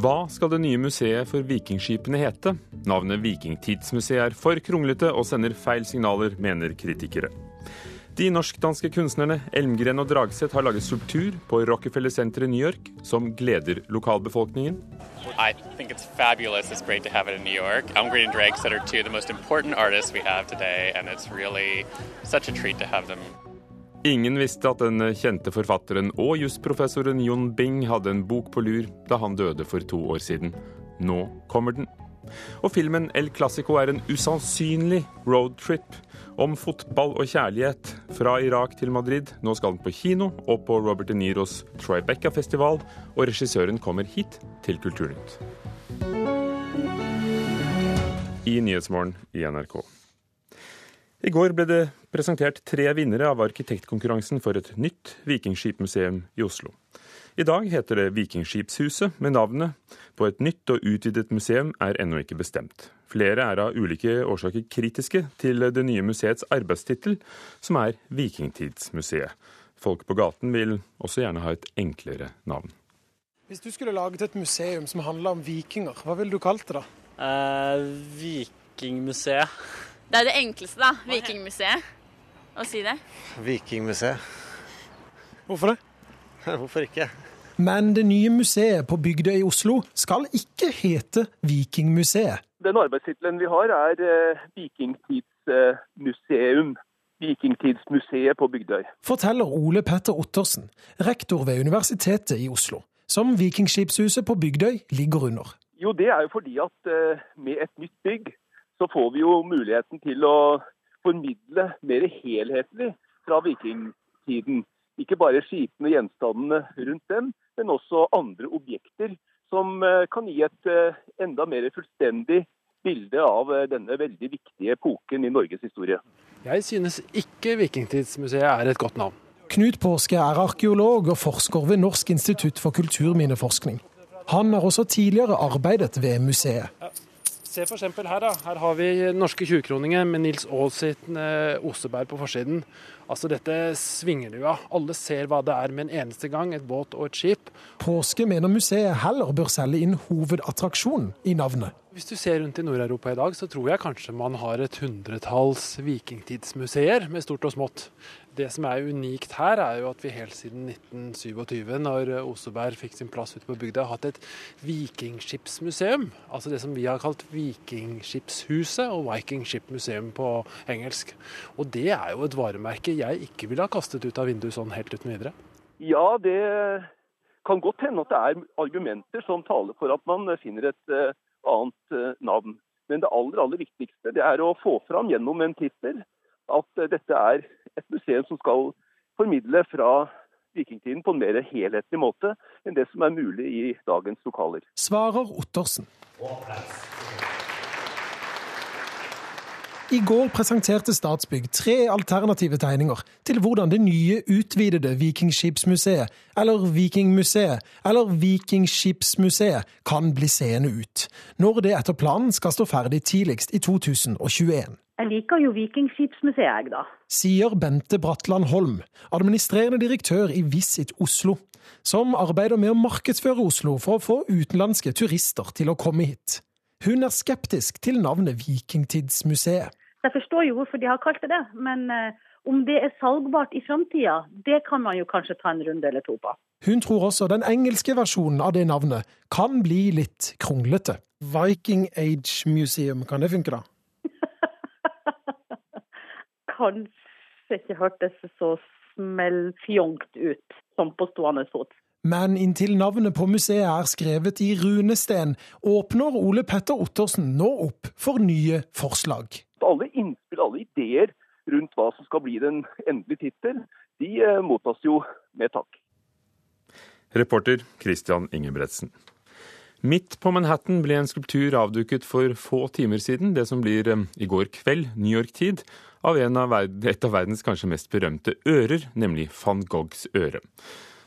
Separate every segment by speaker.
Speaker 1: Hva skal det nye museet for vikingskipene hete? Navnet Vikingtidsmuseet er for kronglete og sender feil signaler, mener kritikere. De norsk-danske kunstnerne Elmgren og Dragseth har laget skulptur på Rockefeller Center i New York som gleder lokalbefolkningen.
Speaker 2: I think it's fabulous. It's great to have it New York. Elmgren and Dragset are two of the most important artists we have today, and it's really such a treat to have
Speaker 1: Ingen visste at den kjente forfatteren og jusprofessoren Jon Bing hadde en bok på lur da han døde for to år siden. Nå kommer den. Og filmen El Clásico er en usannsynlig roadtrip om fotball og kjærlighet fra Irak til Madrid. Nå skal den på kino og på Robert De Niros Tribeca-festival, og regissøren kommer hit til Kulturnytt. I Nyhetsmorgen i NRK. I går ble det presentert tre vinnere av arkitektkonkurransen for et nytt vikingskipmuseum i Oslo. I dag heter det Vikingskipshuset, men navnet på et nytt og utvidet museum er ennå ikke bestemt. Flere er av ulike årsaker kritiske til det nye museets arbeidstittel, som er Vikingtidsmuseet. Folk på gaten vil også gjerne ha et enklere navn.
Speaker 3: Hvis du skulle laget et museum som handla om vikinger, hva ville du kalt det da?
Speaker 4: Eh, vikingmuseet.
Speaker 5: Det er det enkleste, da. Vikingmuseet. Å si det.
Speaker 6: Vikingmuseet.
Speaker 3: Hvorfor det?
Speaker 6: Hvorfor ikke?
Speaker 3: Men det nye museet på Bygdøy i Oslo skal ikke hete Vikingmuseet.
Speaker 7: Den arbeidstittelen vi har er eh, Vikingtidsmuseum. Vikingtidsmuseet på Bygdøy.
Speaker 3: Forteller Ole Petter Ottersen, rektor ved Universitetet i Oslo, som Vikingskipshuset på Bygdøy ligger under.
Speaker 7: Jo, det er jo fordi at eh, med et nytt bygg så får vi jo muligheten til å formidle mer helhetlig fra vikingtiden. Ikke bare skipene og gjenstandene rundt dem, men også andre objekter som eh, kan gi et eh, enda mer fullstendig bilde av eh, denne veldig viktige epoken i Norges historie.
Speaker 8: Jeg synes ikke Vikingtidsmuseet er et godt navn.
Speaker 3: Knut Påske er arkeolog og forsker ved Norsk institutt for kulturminneforskning. Han har også tidligere arbeidet ved museet.
Speaker 8: Se f.eks. her, da. Her har vi norske 20-kroninger med Nils Aas sitt eh, Oseberg på forsiden. Altså Dette svinger du av. Alle ser hva det er med en eneste gang, et båt og et skip.
Speaker 3: Påske mener museet heller bør selge inn hovedattraksjonen i navnet.
Speaker 8: Hvis du ser rundt i Nord-Europa i dag, så tror jeg kanskje man har et hundretalls vikingtidsmuseer med stort og smått. Det som er unikt her, er jo at vi helt siden 1927, når Oseberg fikk sin plass ute på bygda, har hatt et vikingskipsmuseum. Altså det som vi har kalt Vikingskipshuset og Viking på engelsk. Og det er jo et varemerke jeg ikke ville ha kastet ut av vinduet sånn helt uten videre.
Speaker 7: Ja, det kan godt hende at det er argumenter som taler for at man finner et eh, annet eh, navn. Men det aller, aller viktigste det er å få fram gjennom en tittel at eh, dette er et museum som skal formidle fra vikingtiden på en mer helhetlig måte enn det som er mulig i dagens lokaler.
Speaker 3: Svarer Ottersen. I går presenterte Statsbygg tre alternative tegninger til hvordan det nye, utvidede Vikingskipsmuseet, eller Vikingmuseet, eller Vikingskipsmuseet kan bli seende ut, når det etter planen skal stå ferdig tidligst i 2021.
Speaker 9: Jeg liker jo Vikingskipsmuseet, jeg, da.
Speaker 3: Sier Bente Bratland Holm, administrerende direktør i Visit Oslo, som arbeider med å markedsføre Oslo for å få utenlandske turister til å komme hit. Hun er skeptisk til navnet Vikingtidsmuseet.
Speaker 9: Jeg forstår jo hvorfor de har kalt det det, men eh, om det er salgbart i framtida, det kan man jo kanskje ta en runde eller to på.
Speaker 3: Hun tror også den engelske versjonen av det navnet kan bli litt kronglete. Viking Age Museum, kan det funke, da?
Speaker 9: Kanskje ikke hørtes så smellfjongt ut som på stående fot.
Speaker 3: Men inntil navnet på museet er skrevet i runesten, åpner Ole Petter Ottersen nå opp for nye forslag.
Speaker 7: Alle innspill, alle ideer rundt hva som skal bli den endelige tittel, de eh, mottas jo med takk.
Speaker 1: Reporter Christian Ingebretsen. Midt på Manhattan ble en skulptur avduket for få timer siden, det som blir eh, i går kveld, New York-tid, av, av et av verdens kanskje mest berømte ører, nemlig van Goghs øre.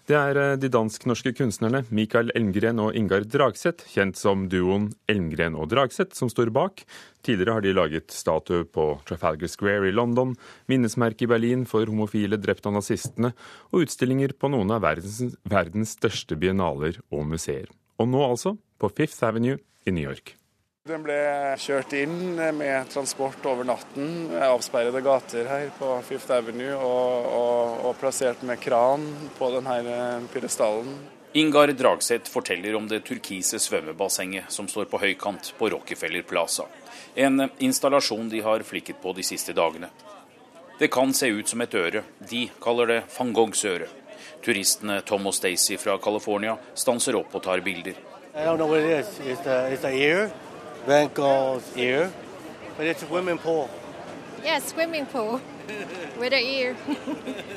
Speaker 1: Det er eh, de dansk-norske kunstnerne Mikael Elmgren og Ingar Dragseth, kjent som duoen Elmgren og Dragseth, som står bak. Tidligere har de laget statue på Trafalgar Square i London, minnesmerke i Berlin for homofile drept av nazistene, og utstillinger på noen av verdens, verdens største biennaler og museer. Og nå altså på Fifth Avenue i New York.
Speaker 10: Den ble kjørt inn med transport over natten, avsperrede gater her på Fifth Avenue, og, og, og plassert med kran på denne pyrestallen.
Speaker 11: Ingar Dragseth forteller om det turkise svømmebassenget som står på høykant på Rockefeller Plaza. En installasjon de har flikket på de siste dagene. Det kan se ut som et øre. De kaller det van Goghs øre. Turistene Tom og Stacey fra California stanser opp og tar bilder.
Speaker 6: I don't know what it is. It's the, it's the Van ear, but it's a swimming pool.
Speaker 12: Yeah, swimming pool with an ear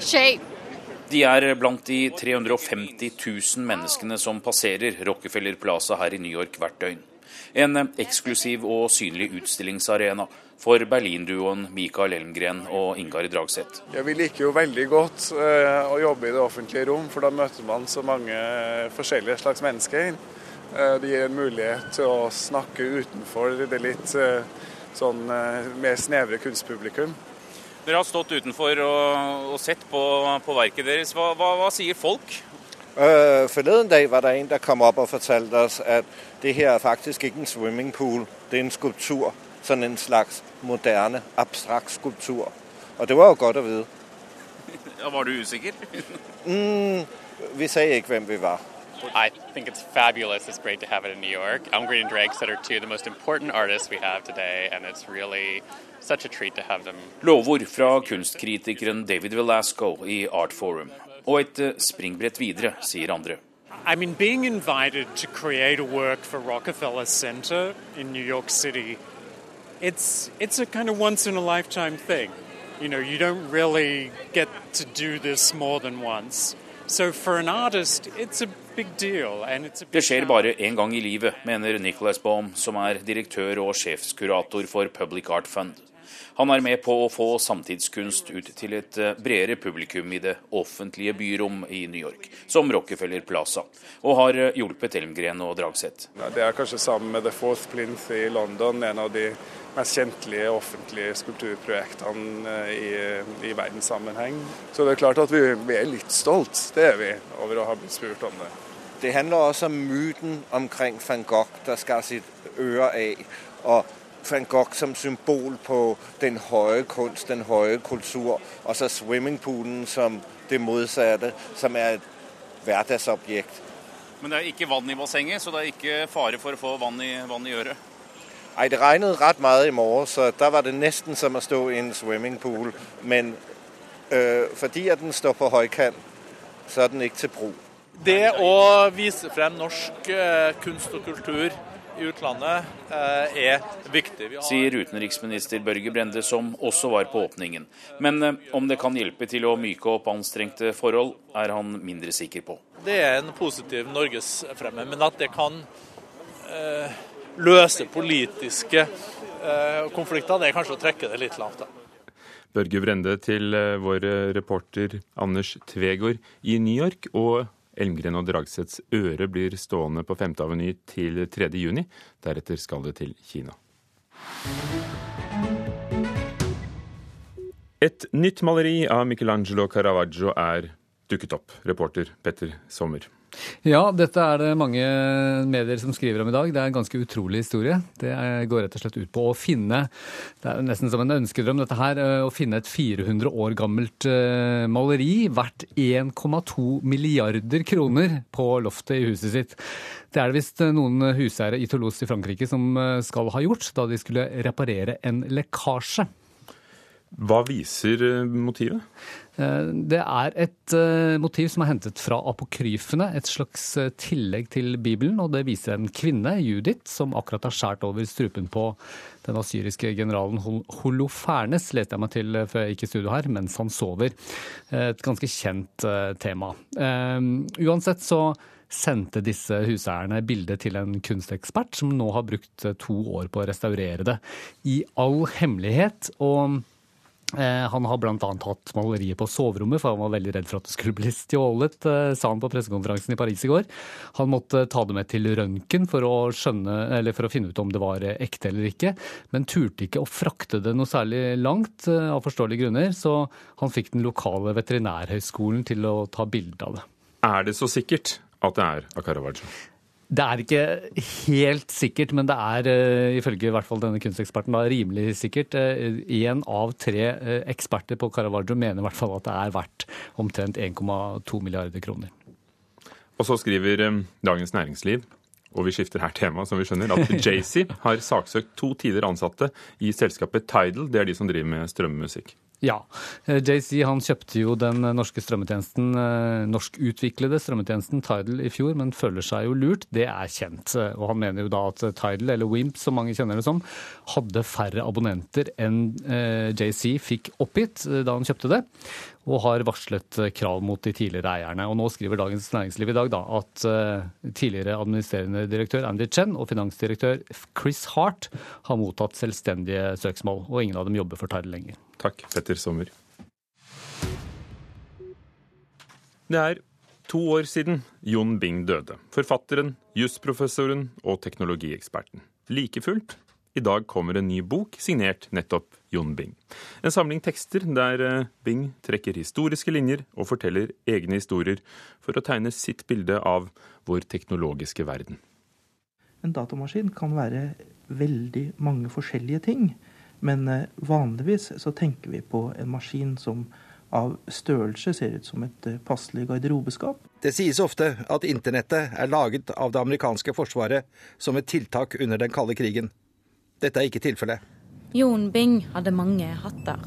Speaker 12: shape.
Speaker 11: De er blant de 350 000 menneskene som passerer Rockefeller Plaza her i New York hvert døgn. En eksklusiv og synlig utstillingsarena for Berlin-duoen Mikael Elmgren og Ingar Dragseth.
Speaker 10: Ja, vi liker jo veldig godt eh, å jobbe i det offentlige rom, for da møter man så mange forskjellige slags mennesker. Eh, det gir en mulighet til å snakke utenfor det litt eh, sånn eh, mer snevre kunstpublikum.
Speaker 11: Dere har stått utenfor og, og sett på, på, verket deres. Hva, hva, hva sier folk?
Speaker 13: Uh, forleden dag var det en der kom opp og fortalte oss at det her er faktisk ikke en swimmingpool, det er en skulptur. Sånn en slags moderne, abstrakt skulptur. Og det var jo godt å vite.
Speaker 11: Ja, var du usikker?
Speaker 13: mm, vi sa ikke hvem vi var.
Speaker 2: I think it's fabulous. It's great to have it in New York. Elmgreen and Dragset are two of the most important artists we have today, and it's really such a treat to have them.
Speaker 11: Lovord fra kunstkritikeren David Velasco i Art Forum. Og et eh, springbrett videre, sier andre.
Speaker 14: I mean, being invited to create a work for Rockefeller Center in New York City, it's it's a kind of once in a lifetime thing. You know, you don't really get to do this more than once. So for an artist, it's a big deal. And it's a big
Speaker 11: Det skjer bare én gang i livet, mener Nicholas Baum, som er direktør og sjefskurator for Public Art Fund. Han er med på å få samtidskunst ut til et eh, bredere publikum i det offentlige byrom i New York, som Rockefeller Plaza, og har eh, hjulpet Elmgren og Dragseth.
Speaker 10: Det er kanskje sammen med The Fourth Plinth i London en av de mest kjentlige offentlige skulpturprojektene eh, i, i verdenssammenheng. Så det er klart at vi, vi er litt stolt, det er vi, over å ha blitt spurt om det.
Speaker 13: Det handler også om myten omkring van Gogh, der skar sitt øre av. og van Gogh som symbol på den høye kunst, den høye kultur, og så swimmingpoolen som det motsatte, som er et hverdagsobjekt.
Speaker 11: Men det er ikke vann i bassenget, så det er ikke fare for å få vann i, vann i øret?
Speaker 13: Nei, det regnet rett mye i morgen, så da var det nesten som å stå i en swimmingpool. Men øh, fordi at den står på høykant, så er den ikke til bruk.
Speaker 15: Det å vise frem norsk øh, kunst og kultur i utlandet eh, er viktig.
Speaker 11: Har... Sier utenriksminister Børge Brende, som også var på åpningen. Men eh, om det kan hjelpe til å myke opp anstrengte forhold, er han mindre sikker på.
Speaker 15: Det er en positiv norgesfremme, men at det kan eh, løse politiske eh, konflikter, det er kanskje å trekke det litt langt. da.
Speaker 1: Børge Brende til eh, vår reporter Anders Tvegård i New York. og Elmgren og Dragsets øre blir stående på 5. Aveny til 3. juni. Deretter skal det til Kina. Et nytt maleri av Michelangelo Caravaggio er dukket opp. Reporter Petter Sommer.
Speaker 16: Ja, dette er det mange medier som skriver om i dag. Det er en ganske utrolig historie. Det går rett og slett ut på å finne Det er nesten som en ønskedrøm, dette her. Eh, å finne et 400 år gammelt eh, maleri verdt 1,2 milliarder kroner på loftet i huset sitt. Det er det visst noen huseiere i Toulouse i Frankrike som eh, skal ha gjort da de skulle reparere en lekkasje.
Speaker 1: Hva viser motivet?
Speaker 16: Eh, det er et eh, motiv som er hentet fra apokryfene, et slags eh, tillegg til Bibelen. Og det viser en kvinne, Judith, som akkurat har skåret over strupen på den asyriske generalen Holofernes, leste jeg meg til før jeg gikk i studio her, mens han sover. Et ganske kjent tema. Uansett så sendte disse huseierne bildet til en kunstekspert, som nå har brukt to år på å restaurere det i all hemmelighet. og Eh, han har bl.a. hatt maleriet på soverommet, for han var veldig redd for at det skulle bli stjålet, eh, sa han på pressekonferansen i Paris i går. Han måtte ta det med til røntgen for, for, å finne ut om det var ekte eller ikke, men turte ikke å frakte det noe særlig langt eh, av forståelige grunner, så han fikk den lokale veterinærhøgskolen til å ta bilde av det.
Speaker 1: Er det så sikkert at det er av Caravaggio?
Speaker 16: Det er ikke helt sikkert, men det er uh, ifølge i hvert fall denne kunsteksperten da, rimelig sikkert. Én uh, av tre uh, eksperter på Caravaggio mener i hvert fall at det er verdt omtrent 1,2 milliarder kroner.
Speaker 1: Og så skriver Dagens Næringsliv og vi skifter her tema, som vi skjønner, at Jay-Z har saksøkt to tidligere ansatte i selskapet Tidal. Det er de som driver med strømmusikk.
Speaker 16: Ja. Eh, JC han kjøpte jo den norske strømmetjenesten, eh, norskutviklede strømmetjenesten Tidal i fjor, men føler seg jo lurt. Det er kjent. Og han mener jo da at Tidal, eller Wimp som mange kjenner det som, hadde færre abonnenter enn eh, JC fikk oppgitt da han kjøpte det og har varslet krav mot de tidligere eierne. Og Nå skriver Dagens Næringsliv i dag da, at tidligere administrerende direktør Andy Chen og finansdirektør Chris Hart har mottatt selvstendige søksmål, og ingen av dem jobber for Tidal lenger.
Speaker 1: Takk, Petter Sommer. Det er to år siden Jon Bing døde. Forfatteren, jusprofessoren og teknologieksperten. Like fullt, i dag kommer en ny bok signert nettopp Jon Bing. En samling tekster der eh, Bing trekker historiske linjer og forteller egne historier for å tegne sitt bilde av vår teknologiske verden.
Speaker 17: En datamaskin kan være veldig mange forskjellige ting. Men eh, vanligvis så tenker vi på en maskin som av størrelse ser ut som et eh, passelig garderobeskap.
Speaker 18: Det sies ofte at internettet er laget av det amerikanske forsvaret som et tiltak under den kalde krigen. Dette er ikke tilfellet.
Speaker 19: Jon Bing hadde mange hatter.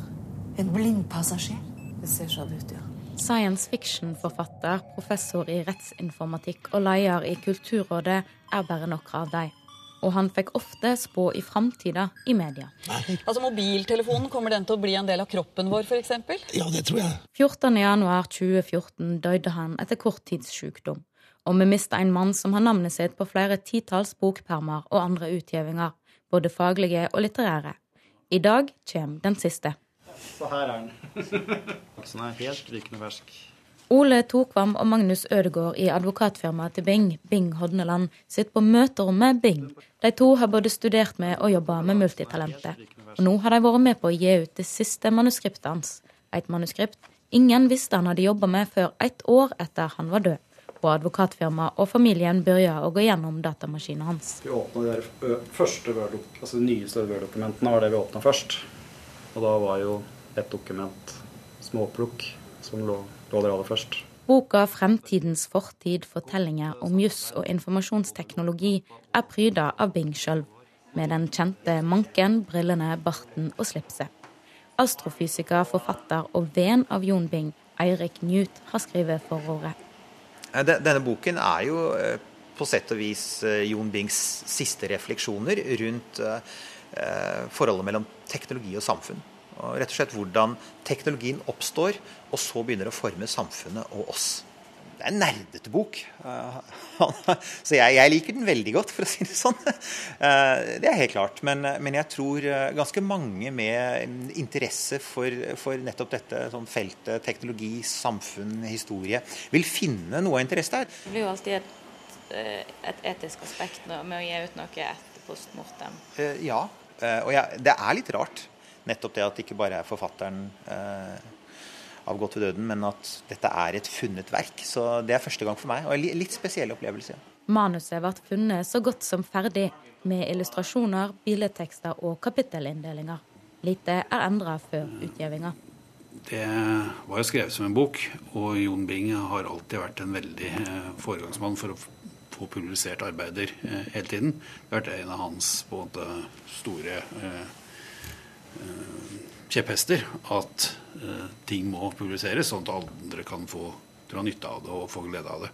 Speaker 20: En blindpassasjer? Det ser sånn ut, ja.
Speaker 19: Science fiction-forfatter, professor i rettsinformatikk og leder i Kulturrådet er bare noen av dem og han fikk ofte spå i framtida i media.
Speaker 20: Altså Mobiltelefonen, kommer den til å bli en del av kroppen vår f.eks.?
Speaker 21: Ja, det tror jeg.
Speaker 19: 14.1.2014 døde han etter korttidssykdom. Og vi mista en mann som har navnet sitt på flere titalls bokpermer og andre utgivinger, både faglige og litterære. I dag kommer den siste.
Speaker 22: Så her er den. Den er helt rykende fersk.
Speaker 19: Ole Tokvam og Magnus Ødegård i advokatfirmaet til Bing, Bing Hodneland, sitter på møterommet Bing. De to har både studert med og jobba med multitalentet. Og nå har de vært med på å gi ut det siste manuskriptet hans. Et manuskript ingen visste han hadde jobba med før ett år etter han var død. Og advokatfirmaet og familien begynte å gå gjennom datamaskinen hans.
Speaker 22: Vi åpna de første altså de nyeste Word-dokumentene var det vi åpna først. Og da var jo et dokument småplukk som lå lå der aller først.
Speaker 19: Boka 'Fremtidens fortid fortellinger om juss og informasjonsteknologi' er pryda av Bing sjøl, med den kjente manken, brillene, barten og slipset. Astrofysiker, forfatter og venn av Jon Bing, Eirik Newt, har skrevet forordet.
Speaker 23: Eh, denne boken er jo eh, på sett og vis eh, Jon Bings siste refleksjoner rundt forholdet mellom teknologi og samfunn. Og rett og slett hvordan teknologien oppstår, og så begynner å forme samfunnet og oss. Det er en nerdete bok. Så jeg, jeg, liker den veldig godt, for å si det sånn. Eh, det er helt klart. Men, men jeg tror eh, ganske mange med interesse for, for nettopp dette sånn feltet teknologi, samfunn, historie, vil finne noe av interesse der.
Speaker 19: Det blir jo alltid et, eh, et etisk aspekt med å gi ut noe etter post mortem.
Speaker 23: Ja, og jeg, det er litt rart nettopp det at det ikke bare er forfatteren eh, avgått ved døden, men at dette er et funnet verk. Så det er første gang for meg, og en litt spesiell opplevelse.
Speaker 19: Manuset ble funnet så godt som ferdig, med illustrasjoner, billedtekster og kapittelinndelinger. Lite er endra før utgivinga.
Speaker 22: Det var jo skrevet som en bok, og Jon Bing har alltid vært en veldig eh, foregangsmann for å få publisert arbeider eh, hele tiden. Det har vært en av hans på en måte, store eh, Eh, kjepphester at eh, ting må publiseres, sånn at andre kan få dra nytte av det og få glede av det.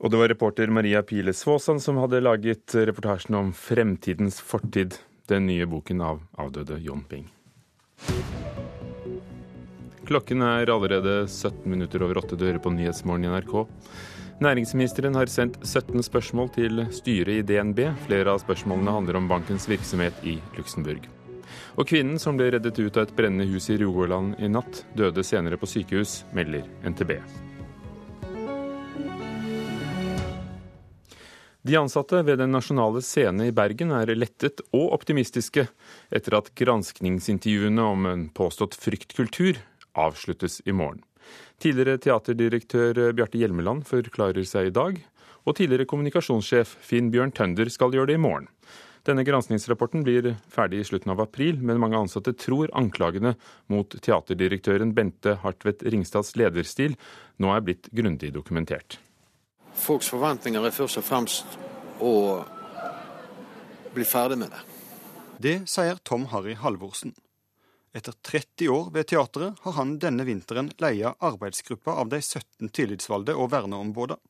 Speaker 1: Og det var reporter Maria Pile Svåsand som hadde laget reportasjen om fremtidens fortid, den nye boken av avdøde John Bing. Klokken er allerede 17 minutter over åtte. Du hører på Nyhetsmorgen i NRK. Næringsministeren har sendt 17 spørsmål til styret i DNB. Flere av spørsmålene handler om bankens virksomhet i Luxembourg. Og kvinnen som ble reddet ut av et brennende hus i Rogaland i natt, døde senere på sykehus, melder NTB. De ansatte ved Den nasjonale scene i Bergen er lettet og optimistiske etter at granskningsintervjuene om en påstått fryktkultur avsluttes i morgen. Tidligere teaterdirektør Bjarte Hjelmeland forklarer seg i dag. Og tidligere kommunikasjonssjef Finn Bjørn Tønder skal gjøre det i morgen. Denne granskingsrapporten blir ferdig i slutten av april, men mange ansatte tror anklagene mot teaterdirektøren Bente Hartvedt Ringstads lederstil nå er blitt grundig dokumentert.
Speaker 24: Folks forventninger er først og fremst å bli ferdig med det.
Speaker 25: Det sier Tom Harry Halvorsen. Etter 30 år ved teatret har han denne vinteren leia arbeidsgruppa av de 17 tillitsvalgte og verneombudene.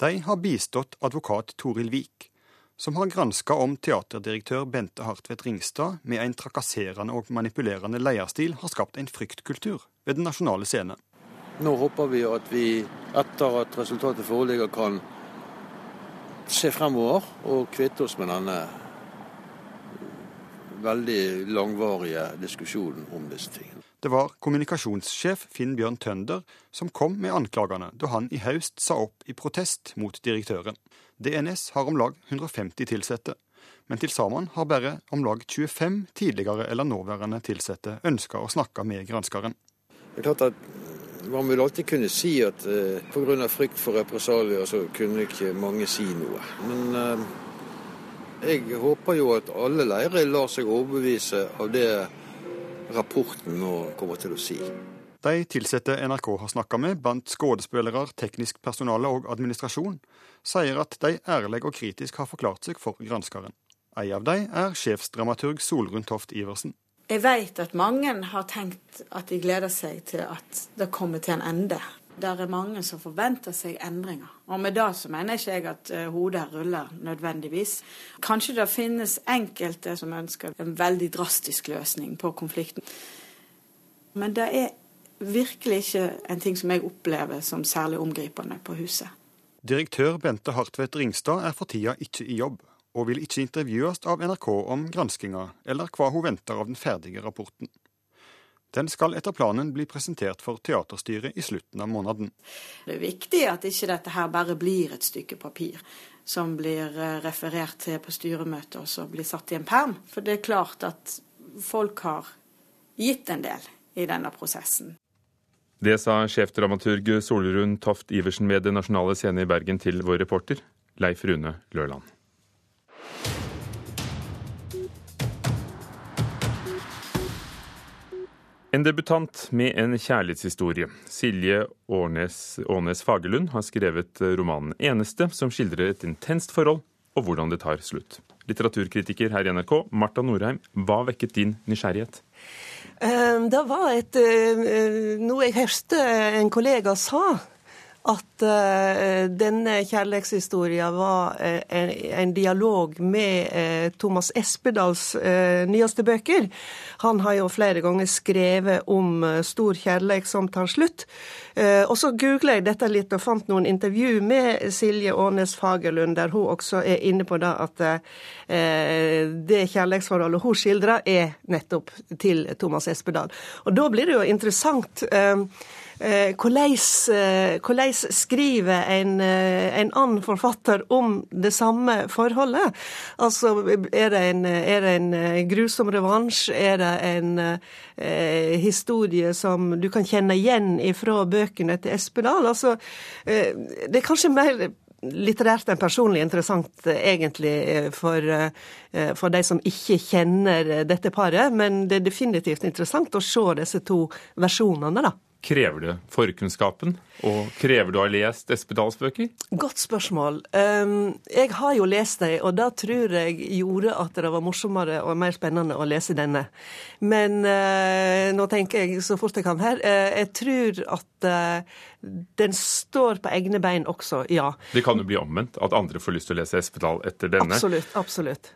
Speaker 25: De har bistått advokat Toril Vik, som har granska om teaterdirektør Bente Hartvedt Ringstad med en trakasserende og manipulerende leierstil har skapt en fryktkultur ved Den nasjonale scene.
Speaker 24: Nå håper vi at vi, etter at resultatet foreligger, kan se fremover og kvitte oss med denne veldig langvarige diskusjonen om disse tingene.
Speaker 25: Det var kommunikasjonssjef Finn Bjørn Tønder som kom med anklagene da han i høst sa opp i protest mot direktøren. DNS har om lag 150 ansatte, men til sammen har bare om lag 25 tidligere eller nåværende ansatte ønska å snakke med granskeren.
Speaker 24: Det er klart at Man vil alltid kunne si at eh, pga. frykt for represalier så kunne ikke mange si noe. Men eh, jeg håper jo at alle leirer lar seg overbevise av det rapporten nå kommer til å si.
Speaker 25: De ansatte NRK har snakka med, blant skuespillere, teknisk personale og administrasjon, sier at de ærlig og kritisk har forklart seg for granskeren. En av dem er sjefsdramaturg Solrun Toft Iversen.
Speaker 21: Jeg vet at mange har tenkt at de gleder seg til at det kommer til en ende. Det er mange som forventer seg endringer. Og med det så mener ikke jeg at eh, hodet ruller nødvendigvis. Kanskje det finnes enkelte som ønsker en veldig drastisk løsning på konflikten. Men det er virkelig ikke en ting som jeg opplever som særlig omgripende på huset.
Speaker 25: Direktør Bente Hartvedt Ringstad er for tida ikke i jobb, og vil ikke intervjues av NRK om granskinga eller hva hun venter av den ferdige rapporten. Den skal etter planen bli presentert for teaterstyret i slutten av måneden.
Speaker 21: Det er viktig at ikke dette her bare blir et stykke papir som blir eh, referert til på styremøtet og så blir satt i en perm. For det er klart at folk har gitt en del i denne prosessen.
Speaker 1: Det sa sjefdramaturg Solrun Toft Iversen ved Det Nasjonale Scene i Bergen til vår reporter Leif Rune Lørland. En debutant med en kjærlighetshistorie. Silje Årnes, Ånes Fagerlund har skrevet romanen 'Eneste', som skildrer et intenst forhold og hvordan det tar slutt. Litteraturkritiker her i NRK, Marta Norheim, hva vekket din nysgjerrighet?
Speaker 26: Det var et, eh, noe jeg hørte en kollega sa at uh, denne kjærlighetshistorien var uh, en, en, dialog med uh, Thomas Espedals nyeste bøker. Han har jo flere ganger skrevet om stor kjærlighet som tar slutt. og så googla jeg dette litt og fant noen intervju med Silje Ånes Fagerlund, der hun også er inne på det at det kjærlighetsforholdet hun skildrer, er nettopp til Thomas Espedal. Og da blir det jo interessant. Eh, hvordan eh, skriver en, eh, en, annen forfatter om det samme forholdet? Altså, er det en, er det en grusom revansj? Er det en eh, historie som du kan kjenne igjen ifra bøkene til Espedal? Altså, eh, det er kanskje mer litterært enn personlig interessant, egentlig, for, for de som ikke kjenner dette paret. Men det er definitivt interessant å se disse to versjonene, da.
Speaker 1: Krever det forkunnskapen? Og krever du å ha lest Espedals bøker?
Speaker 26: Godt spørsmål. Ehm, jeg har jo lest dem, og det tror jeg gjorde at det var morsommere og mer spennende å lese denne. Men eh, nå tenker jeg så fort jeg kan her. Eh, jeg tror at eh, den står på egne bein også, ja.
Speaker 1: Det kan jo bli omvendt, at andre får lyst til å lese Espedal etter denne.
Speaker 26: Absolutt. Absolutt.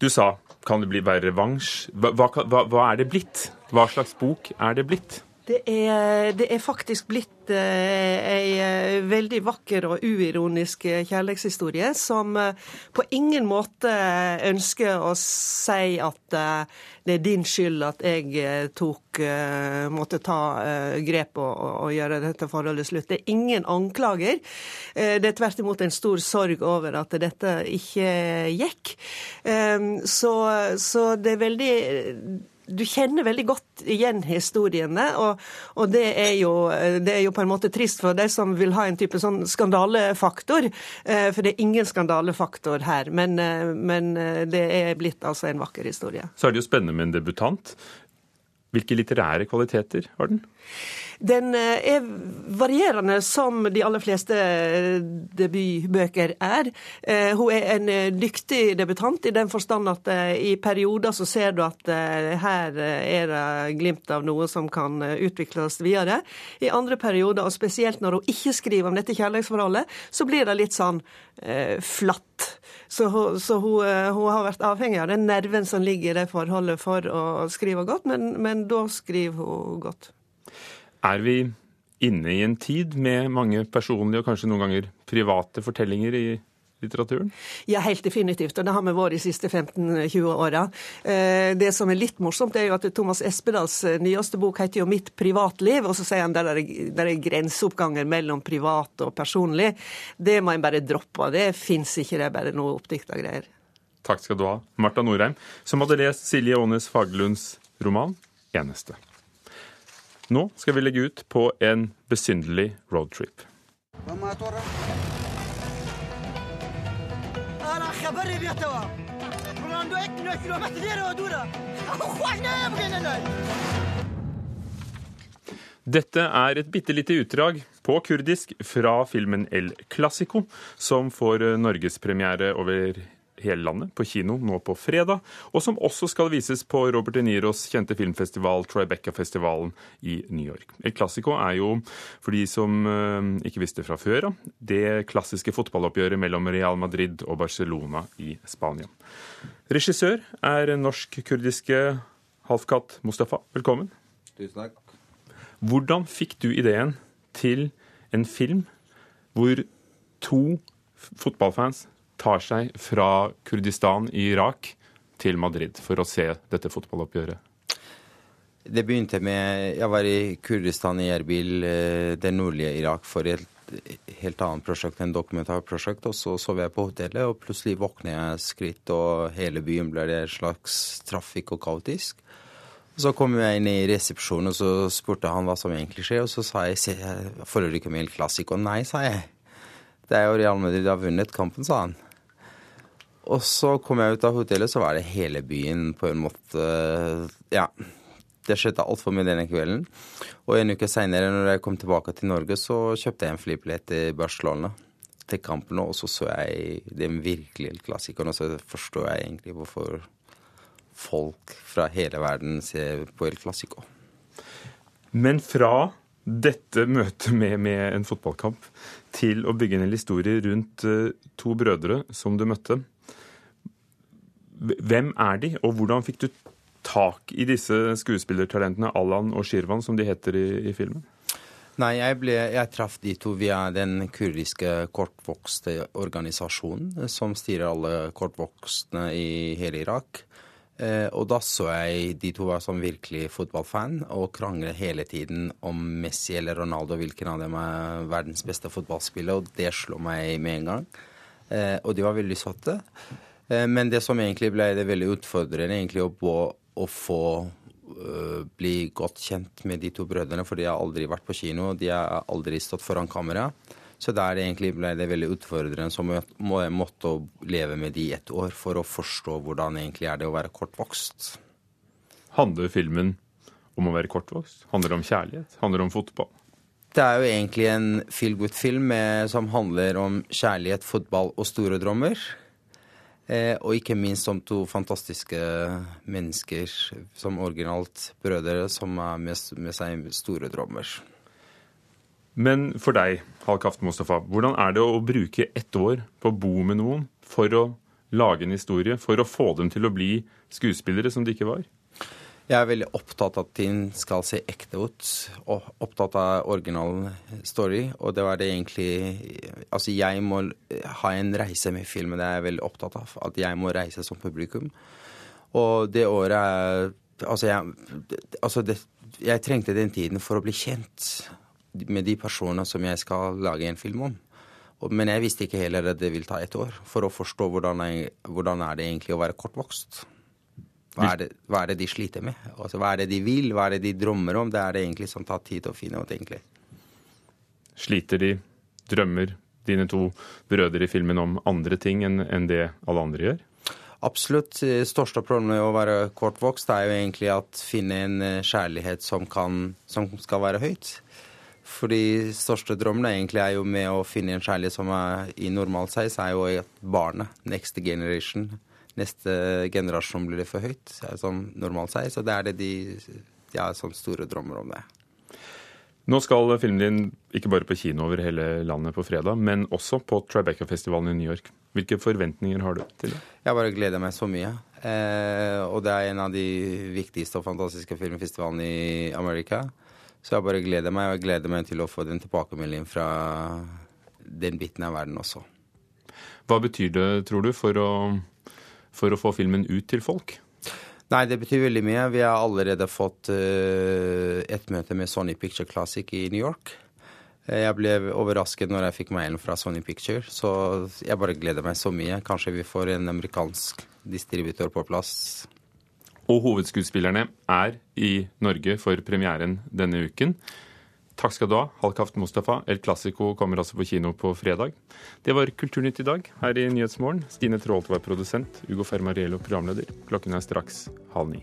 Speaker 1: Du sa kan det bli være revansj. Hva, hva, hva er det blitt? Hva slags bok er det blitt?
Speaker 26: Det er, det er, faktisk blitt eh, ei eh, veldig vakker og uironisk kjærlighetshistorie som eh, på ingen måte ønsker å si at eh, det er din skyld at jeg tok, måtte ta grep og, og, gjøre dette forholdet slutt. Det er ingen anklager. det er tvert imot en stor sorg over at dette ikke gikk. Så, så det er veldig du kjenner veldig godt igjen historiene, og, og det, er jo, det, er jo, på en måte trist for de som vil ha en type sånn skandalefaktor. Eh, for det er ingen skandalefaktor her. Men, eh, men eh, det er blitt altså en vakker historie.
Speaker 1: Så er det jo spennende med en debutant. Hvilke litterære kvaliteter har den?
Speaker 26: Den eh, er varierende, som de aller fleste eh, debutbøker er. Eh, hun er en dyktig debutant i den forstand at i perioder så ser du at her er det glimt av noe som kan utvikles videre. I andre perioder, og spesielt når hun ikke skriver om dette kjærlighetsforholdet, så blir det litt sånn flatt. Så, hun, så hun, hun, har vært avhengig av den nerven som ligger i det forholdet for å skrive godt, men, men da skriver hun godt.
Speaker 1: Er vi inne i en tid med mange personlige og kanskje noen ganger private fortellinger i litteraturen?
Speaker 26: Ja, helt definitivt. Og det har vi vært de siste 15-20 åra. Eh, det som er litt morsomt, er jo at Thomas Espedals eh, nyeste bok heter jo 'Mitt privatliv', og så sier han der er, der er grenseoppganger mellom privat og personlig. Det må en bare droppe. Det fins ikke, det er bare noe oppdikta greier.
Speaker 1: Takk skal du ha, Marta Norheim, som hadde lest Silje Aanes Fagerlunds roman 'Eneste'. Nå skal vi legge ut på en besynderlig roadtrip. Dette er et bitte lite utdrag på kurdisk fra filmen El Clásico, som får norgespremiere over hele landet på kino nå på fredag, og som også skal vises på Robert De Niros kjente filmfestival Tribeca-festivalen i New York. El Clásico er jo, for de som eh, ikke visste fra før av, det klassiske fotballoppgjøret mellom Real Madrid og Barcelona i Spania. Regissør er norsk-kurdiske Halfkat Mustafa. Velkommen.
Speaker 27: Tusen takk.
Speaker 1: Hvordan fikk du ideen til en film hvor to fotballfans tar seg fra Kurdistan i Irak til Madrid for å se dette fotballoppgjøret?
Speaker 27: Det begynte med Jeg var i Kurdistan, i Erbil, eh, det nordlige Irak, for et helt annet prosjekt, enn dokumentarprosjekt. Og så sov jeg på hotellet, og plutselig våkner jeg skritt, og hele byen ble det slags trafikk og kaotisk. Så kom jeg inn i resepsjonen, og så spurte han hva som egentlig skjer. Og så sa jeg følger du ikke med i Clásico? Nei, sa jeg. Det er jo Real Madrid har vunnet kampen, sa han. Og så kom jeg ut av hotellet, så var det hele byen på en måte Ja. Det skjedde altfor mye denne kvelden. Og en uke seinere, når jeg kom tilbake til Norge, så kjøpte jeg en flybillett til Barcelona til kampen, og så så jeg den virkelige klassikeren, og så forstår jeg egentlig hvorfor folk fra hele verden ser på El Clásico.
Speaker 1: Men fra dette møtet med, med, en fotballkamp til å bygge en historie rundt uh, to brødre som du møtte. Hvem er de, og hvordan fikk du tak i disse skuespillertalentene, Allan og Shirvan, som de heter i, i filmen?
Speaker 27: Nei, jeg, ble, jeg, traff de to via den kurdiske kortvokste organisasjonen som styrer alle kortvokste i hele Irak. Eh, og da så jeg de to var som virkelig fotballfan og krangler hele tiden om Messi eller Ronaldo, hvilken av dem er verdens beste fotballspiller, og det slo meg med en gang. Eh, og de var veldig søte. Eh, men det som egentlig ble det veldig utfordrende, egentlig å, på, å få uh, bli godt kjent med de to brødrene, for de har aldri vært på kino, de har aldri stått foran kamera. Så der egentlig ble det veldig utfordrende, så jeg måtte leve med de i ett år for å forstå hvordan egentlig er det å være kortvokst.
Speaker 1: Handler filmen om å være kortvokst? Handler det om kjærlighet? Handler det om fotball?
Speaker 27: Det er jo egentlig en feel good-film som handler om kjærlighet, fotball og store drømmer. Eh, og ikke minst om to fantastiske mennesker som originalt brødre, som er med, med, seg store drømmer.
Speaker 1: Men for deg, Halkaft Mustafa, hvordan er det å bruke ett år på å bo med noen for å lage en historie, for å få dem til å bli skuespillere som de ikke var?
Speaker 27: Jeg er veldig opptatt av at ting skal se ekte ut, og opptatt av original story. Og det var det egentlig Altså, jeg må ha en reise med filmen, det er jeg veldig opptatt av. At jeg må reise som publikum. Og det året er Altså, jeg, altså det, jeg trengte den tiden for å bli kjent med de personene som jeg skal lage en film om. Men jeg visste ikke heller at det ville ta et år for å forstå hvordan, jeg, hvordan er det egentlig å være kortvokst. Hva er, det, hva er det de sliter med? Altså, hva er det de vil? Hva er det de drømmer om? Det er det egentlig som tar tid å finne ut, egentlig.
Speaker 1: Sliter de, drømmer dine to brødre i filmen om andre ting enn enn det alle andre gjør?
Speaker 27: Absolutt. eh, Største problemet med å være kortvokst er jo egentlig at finne en eh, kjærlighet som, kan, som skal være høyt. Fordi største drømmen egentlig er jo med å finne en kjærlighet som er i normal size, er jo at barnet, next generation, neste generasjon blir det for høyt. som sånn Så size, og det er det de, de har sånn store drømmer om det.
Speaker 1: Nå skal filmen din ikke bare på kino over hele landet på fredag, men også på Tribeca-festivalen i New York. Hvilke forventninger har du til det?
Speaker 27: Jeg bare gleder meg så mye. Eh, og det er en av de viktigste og fantastiske filmfestivalene i Amerika. Så jeg bare gleder meg, og jeg gleder meg til å få den tilbakemeldingen fra den biten av verden også.
Speaker 1: Hva betyr det, tror du, for å, for å få filmen ut til folk?
Speaker 27: Nei, det betyr veldig mye. Vi har allerede fått uh, et møte med Sony Picture Classic i New York. Eh, Jeg ble overrasket når jeg fikk mailen fra Sony Picture, så jeg bare gleder meg så mye. Kanskje vi får en amerikansk distributør på plass.
Speaker 1: Og hovedskuespillerne er i Norge for premieren denne uken. Takk skal du ha, Halkaft Mustafa. El Clásico kommer altså på kino på fredag. Det var Kulturnytt i dag her i Nyhetsmorgen. Stine Traalt var produsent, Ugo Fermariello programleder. Klokken er straks halv ni.